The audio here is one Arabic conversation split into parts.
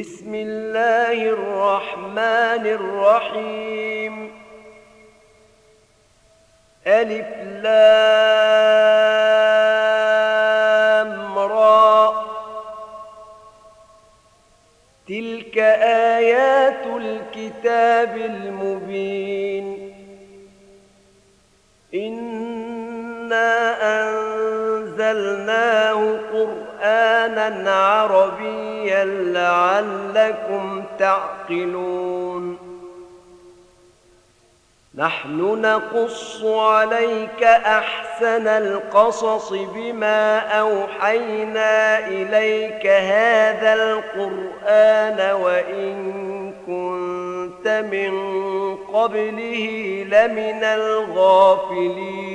بسم الله الرحمن الرحيم. ألف لام را. تلك آيات الكتاب المبين. إنا أنزلناه قرآنا عربيا لعلكم تعقلون. نحن نقص عليك أحسن القصص بما أوحينا إليك هذا القرآن وإن كنت من قبله لمن الغافلين.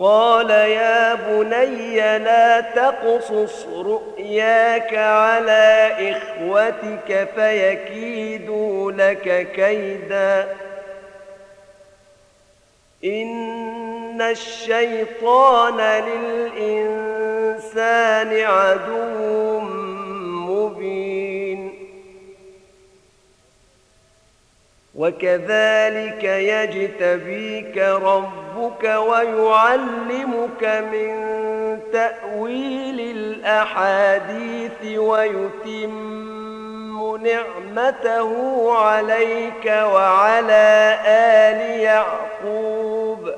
قال يا بني لا تقصص رؤياك على إخوتك فيكيدوا لك كيدا. إن الشيطان للإنسان عدو مبين. وكذلك يجتبيك ربك ويعلمك من تأويل الأحاديث ويتم نعمته عليك وعلى آل يعقوب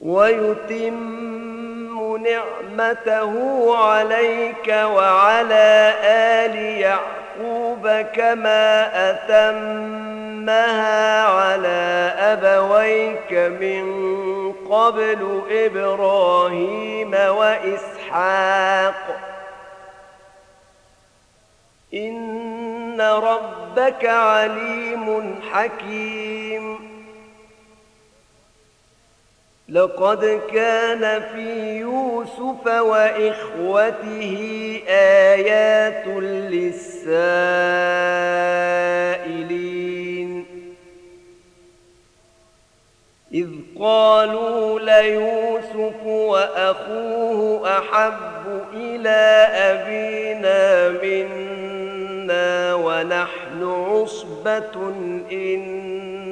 ويتم نعمته عليك وعلى آل يعقوب يعقوب كما أتمها على أبويك من قبل إبراهيم وإسحاق. إن ربك عليم حكيم. لقد كان في يوسف وإخوته آيات للسائلين. إذ قالوا ليوسف وأخوه أحب إلى أبينا منا ونحن عصبة إن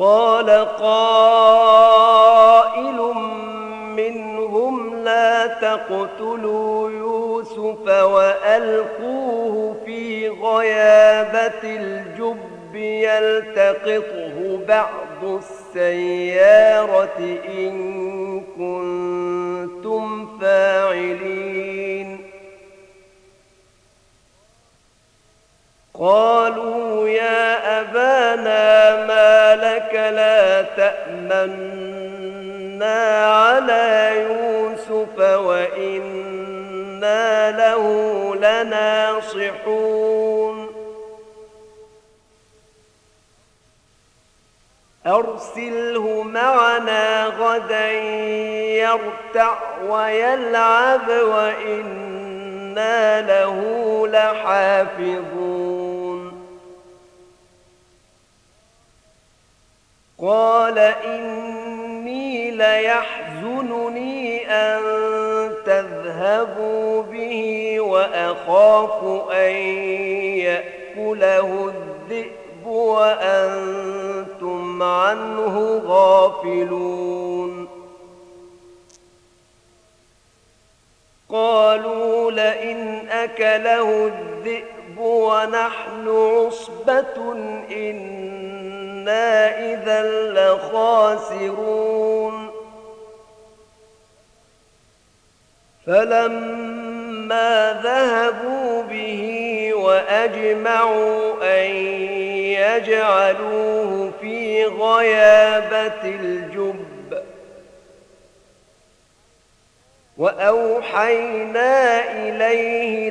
قال قائل منهم لا تقتلوا يوسف وألقوه في غيابة الجب يلتقطه بعض السيارة إن كنتم فاعلين. قالوا يا أبانا ما لك لا تأمنا على يوسف وإنا له لناصحون. أرسله معنا غدا يرتع ويلعب وإنا له لحافظون. قال إني ليحزنني أن تذهبوا به وأخاف أن يأكله الذئب وأنتم عنه غافلون. قالوا لئن أكله الذئب ونحن عصبة إنا إنا إذا لخاسرون فلما ذهبوا به وأجمعوا أن يجعلوه في غيابة الجب وأوحينا إليه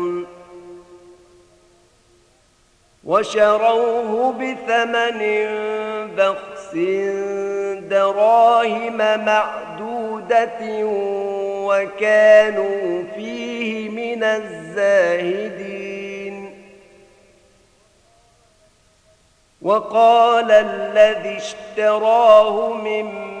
وشروه بثمن بخس دراهم معدودة وكانوا فيه من الزاهدين. وقال الذي اشتراه من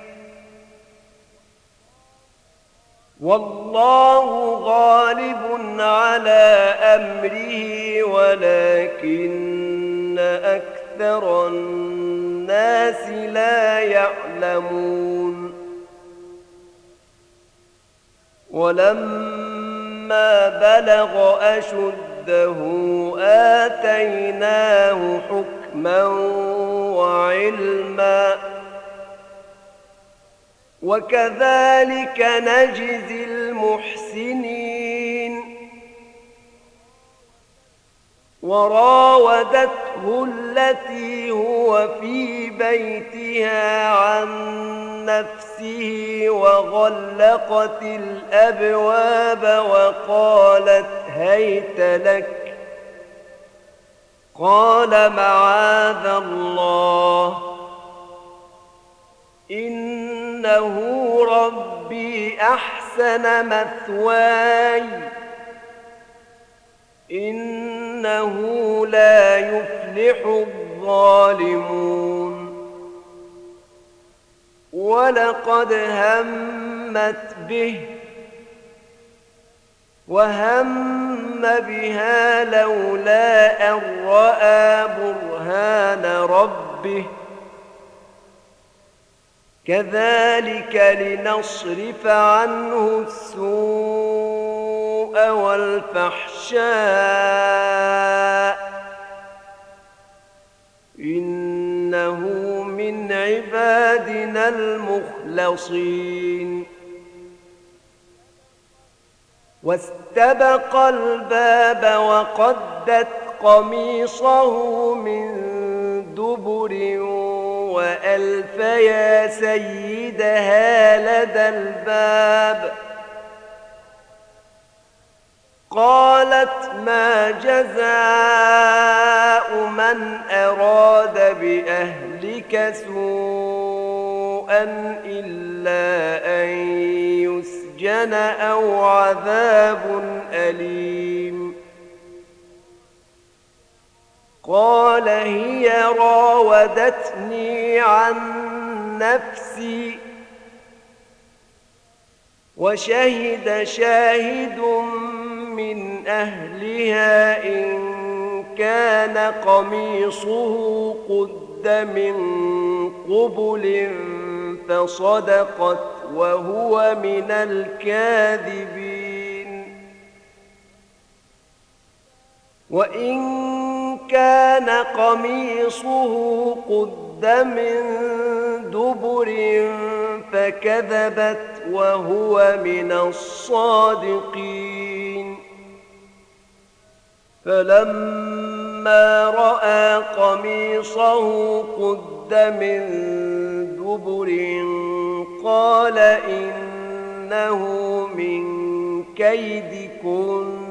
والله غالب على أمره ولكن أكثر الناس لا يعلمون. ولما بلغ أشده آتيناه حكما وعلما وكذلك نجزي المحسنين. وراودته التي هو في بيتها عن نفسه وغلقت الأبواب وقالت هيت لك. قال معاذ الله. إنه ربي أحسن مثواي. إنه لا يفلح الظالمون. ولقد همت به وهم بها لولا أن رأى برهان ربه. كذلك لنصرف عنه السوء والفحشاء. إنه من عبادنا المخلصين. واستبق الباب وقدت قميصه من دبر وألف يا سيدها لدى الباب. قالت ما جزاء من أراد بأهلك سوءا إلا أن يسجن أو عذاب أليم. قال هي راودتني عن نفسي وشهد شاهد من أهلها إن كان قميصه قد من قبل فصدقت وهو من الكاذبين. وإن كان قميصه قد من دبر فكذبت وهو من الصادقين. فلما رأى قميصه قد من دبر قال إنه من كيدكن.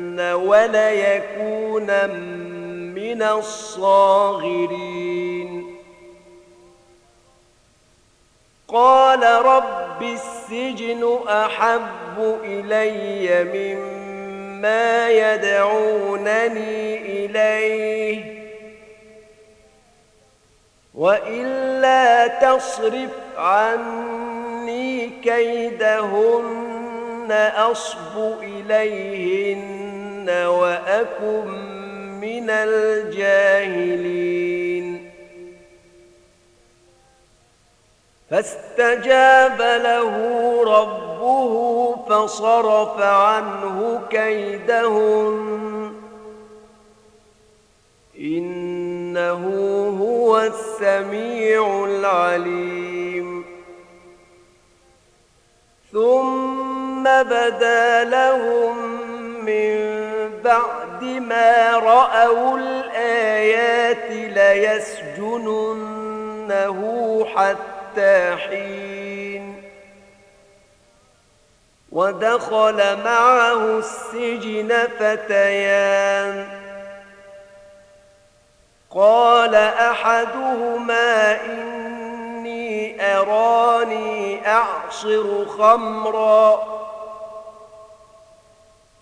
وليكون من الصاغرين. قال رب السجن أحب إلي مما يدعونني إليه وإلا تصرف عني كيدهن أصب إليهن. وأكن من الجاهلين. فاستجاب له ربه فصرف عنه كيدهن إنه هو السميع العليم. ثم بدا لهم من بعد ما رأوا الآيات ليسجننه حتى حين ودخل معه السجن فتيان. قال أحدهما إني أراني أعصر خمرًا.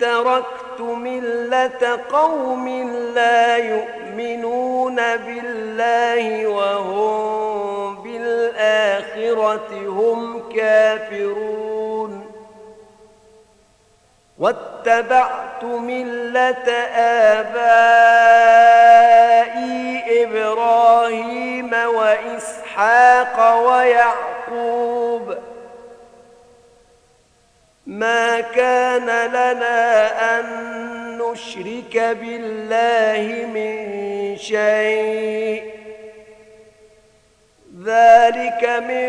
تركت ملة قوم لا يؤمنون بالله وهم بالآخرة هم كافرون. واتبعت ملة آبائي إبراهيم وإسحاق ويعقوب. ما كان لنا أن نشرك بالله من شيء. ذلك من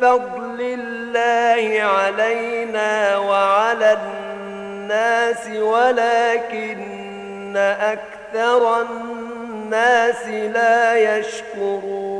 فضل الله علينا وعلى الناس ولكن أكثر الناس لا يشكرون.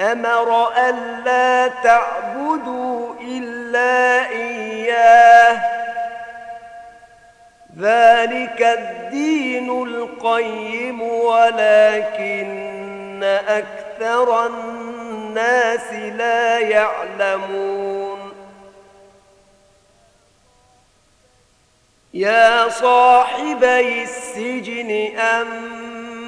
أمر ألا تعبدوا إلا إياه ذلك الدين القيم ولكن أكثر الناس لا يعلمون يا صاحبي السجن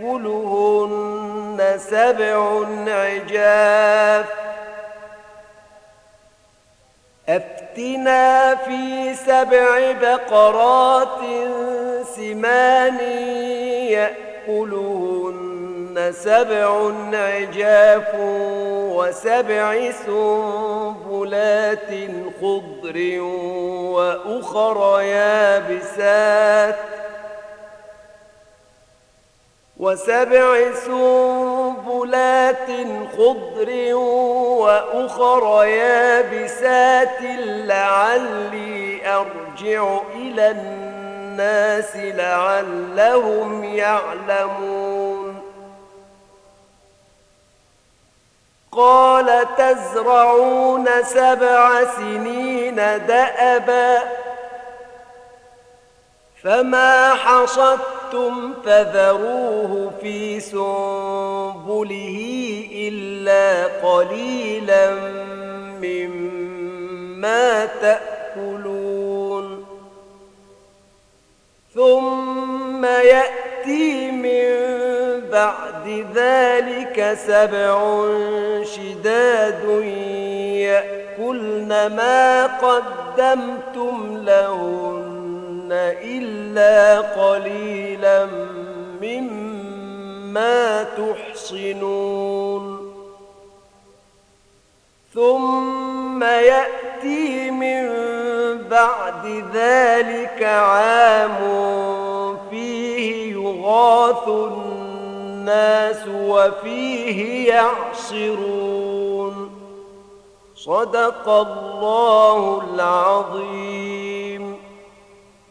يأكلهن سبع عجاف. أفتنا في سبع بقرات سمان يأكلهن سبع عجاف وسبع سنبلات خضر وأخر يابسات. وسبع سنبلات خضر وأخر يابسات لعلي أرجع إلى الناس لعلهم يعلمون. قال تزرعون سبع سنين دأبا فما حصدتم فذروه في سنبله إلا قليلا مما تأكلون ثم يأتي من بعد ذلك سبع شداد يأكلن ما قدمتم لهن إلا قليلا مما تحصنون. ثم يأتي من بعد ذلك عام فيه يغاث الناس وفيه يعصرون. صدق الله العظيم.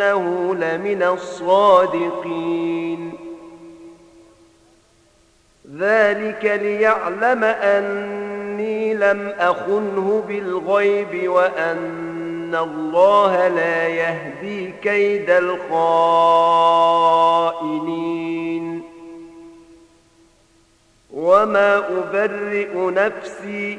وإنه لمن الصادقين. ذلك ليعلم أني لم أخنه بالغيب وأن الله لا يهدي كيد الخائنين. وما أبرئ نفسي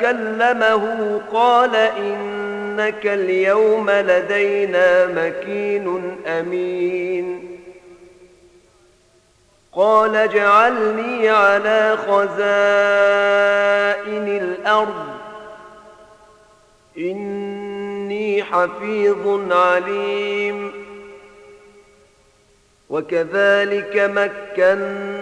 كلمه قال إن إنك اليوم لدينا مكين أمين. قال اجعلني على خزائن الأرض. إني حفيظ عليم. وكذلك مكنا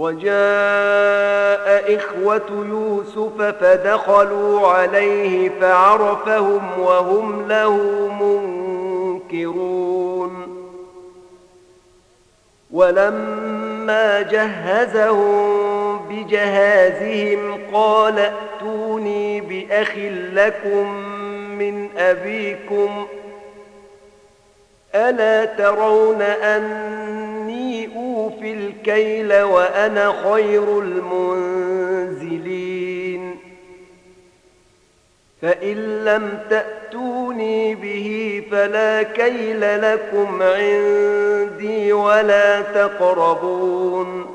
وجاء إخوة يوسف فدخلوا عليه فعرفهم وهم له منكرون. ولما جهزهم بجهازهم قال ائتوني بأخ لكم من أبيكم ألا ترون أني أوفي الكيل وأنا خير المنزلين فإن لم تأتوني به فلا كيل لكم عندي ولا تقربون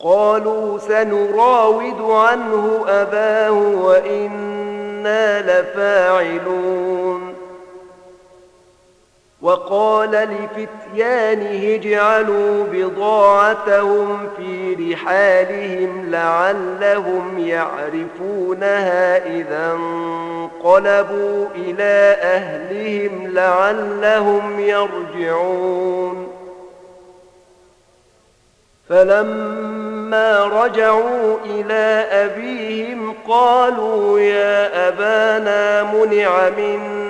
قالوا سنراود عنه أباه وإنا لفاعلون وقال لفتيانه اجعلوا بضاعتهم في رحالهم لعلهم يعرفونها إذا انقلبوا إلى أهلهم لعلهم يرجعون. فلما رجعوا إلى أبيهم قالوا يا أبانا منع منا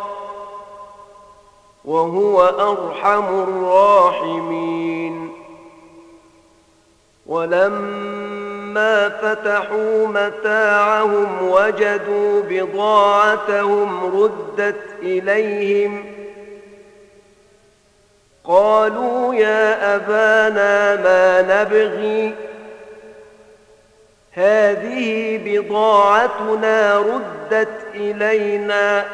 وهو أرحم الراحمين. ولما فتحوا متاعهم وجدوا بضاعتهم ردت إليهم قالوا يا أبانا ما نبغي هذه بضاعتنا ردت إلينا.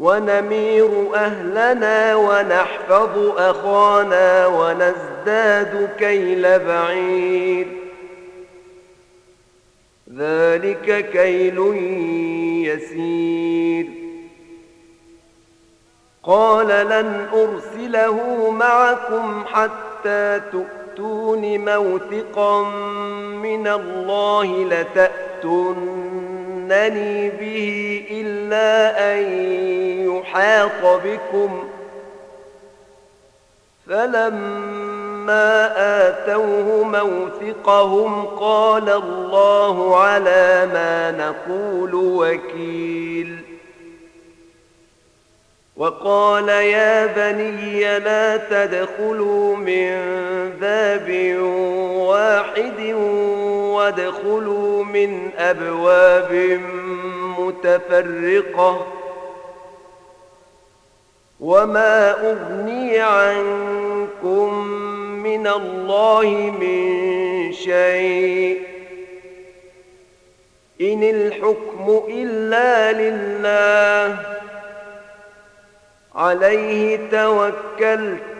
ونمير أهلنا ونحفظ أخانا ونزداد كيل بعير. ذلك كيل يسير. قال لن أرسله معكم حتى تؤتون موثقا من الله لتأتونني به إلا أن يحاط بكم فلما آتوه موثقهم قال الله على ما نقول وكيل وقال يا بني لا تدخلوا من باب واحد وادخلوا من أبواب متفرقة وما أغني عنكم من الله من شيء إن الحكم إلا لله عليه توكلت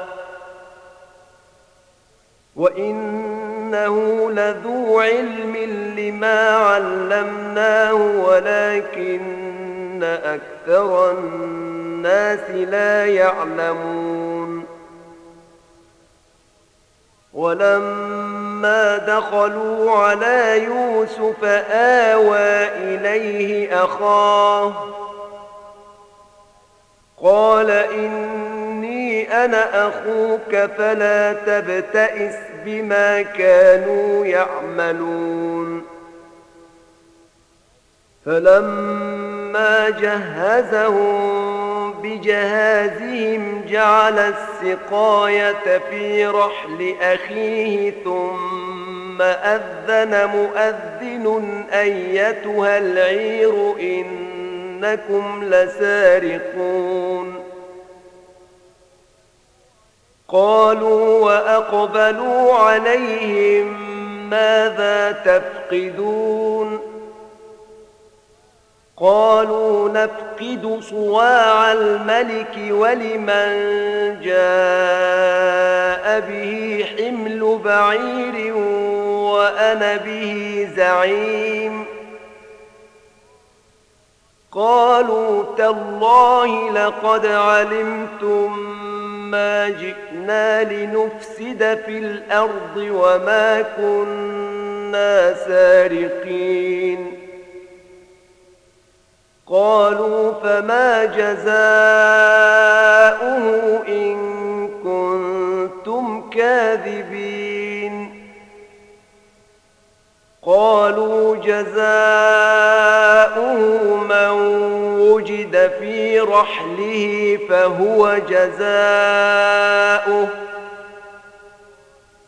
وإنه لذو علم لما علمناه ولكن أكثر الناس لا يعلمون ولما دخلوا على يوسف آوى إليه أخاه قال إني أنا أخوك فلا تبتئس بما كانوا يعملون. فلما جهزهم بجهازهم جعل السقاية في رحل أخيه ثم أذن مؤذن أيتها العير إنكم لسارقون. قالوا وأقبلوا عليهم ماذا تفقدون؟ قالوا نفقد صواع الملك ولمن جاء به حمل بعير وأنا به زعيم. قالوا تالله لقد علمتم ما جئنا لنفسد في الأرض وما كنا سارقين قالوا فما جزاؤه إن كنتم كاذبين قالوا جزاؤه وجد في رحله فهو جزاؤه.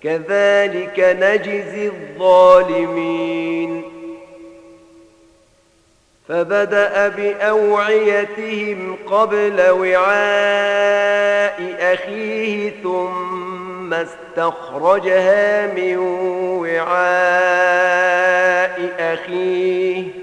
كذلك نجزي الظالمين. فبدأ بأوعيتهم قبل وعاء أخيه ثم استخرجها من وعاء أخيه.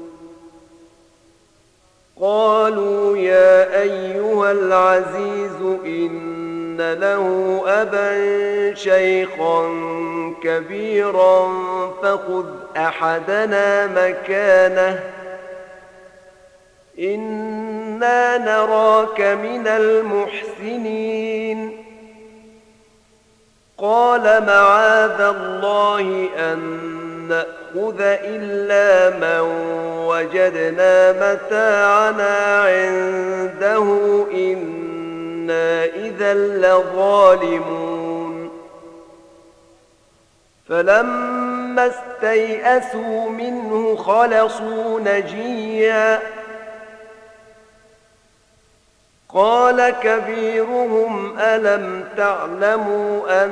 قالوا يا أيها العزيز إن له أبا شيخا كبيرا فخذ أحدنا مكانه. إنا نراك من المحسنين. قال معاذ الله أن نأخذ إلا من وجدنا متاعنا عنده إنا إذا لظالمون فلما استيئسوا منه خلصوا نجيا قال كبيرهم ألم تعلموا أن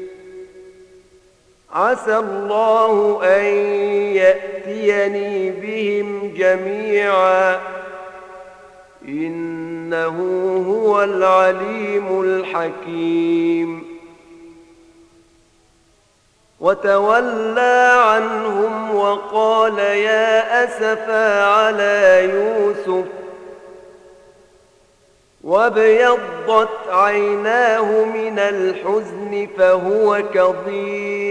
عسى الله أن يأتيني بهم جميعا. إنه هو العليم الحكيم. وتولى عنهم وقال يا أسفا على يوسف. وابيضت عيناه من الحزن فهو كظيم.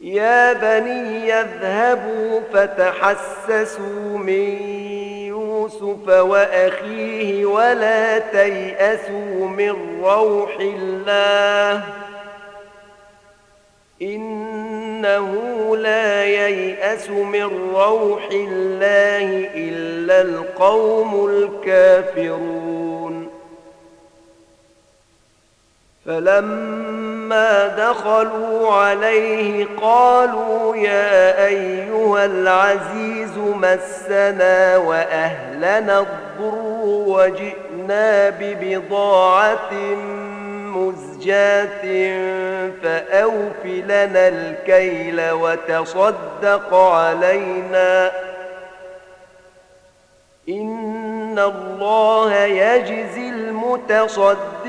يا بني يذهبوا فتحسسوا من يوسف وأخيه ولا تيأسوا من روح الله إنه لا ييأس من روح الله إلا القوم الكافرون فلما دخلوا عليه قالوا يا أيها العزيز مسنا وأهلنا الضر وجئنا ببضاعة مزجاة فأوف لنا الكيل وتصدق علينا. إن الله يجزي المتصدقين.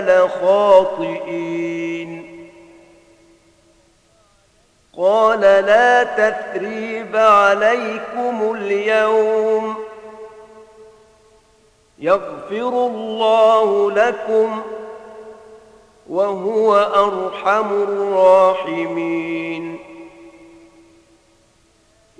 لخاطئين. قال لا تثريب عليكم اليوم. يغفر الله لكم وهو أرحم الراحمين.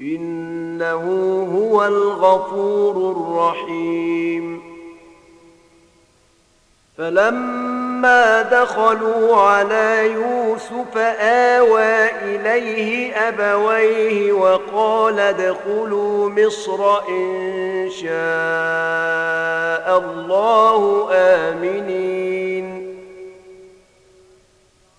إنه هو الغفور الرحيم. فلما دخلوا على يوسف آوى إليه أبويه وقال ادخلوا مصر إن شاء الله آمنين.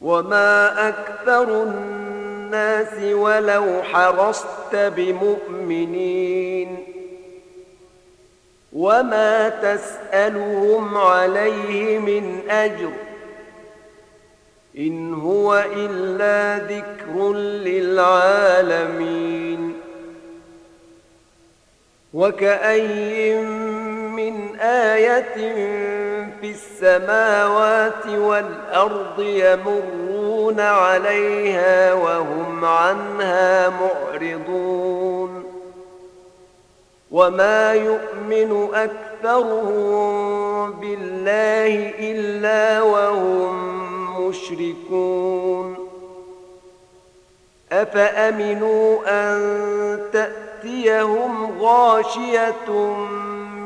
وما أكثر الناس ولو حرصت بمؤمنين وما تسألهم عليه من أجر إن هو إلا ذكر للعالمين وكأي من آية في السماوات والأرض يمرون عليها وهم عنها معرضون. وما يؤمن أكثرهم بالله إلا وهم مشركون. أفأمنوا أن تأتيهم غاشية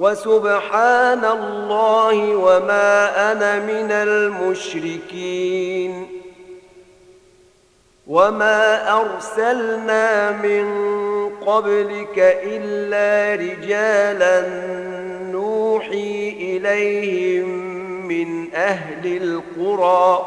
وسبحان الله وما أنا من المشركين. وما أرسلنا من قبلك إلا رجالا نوحي إليهم من أهل القرى.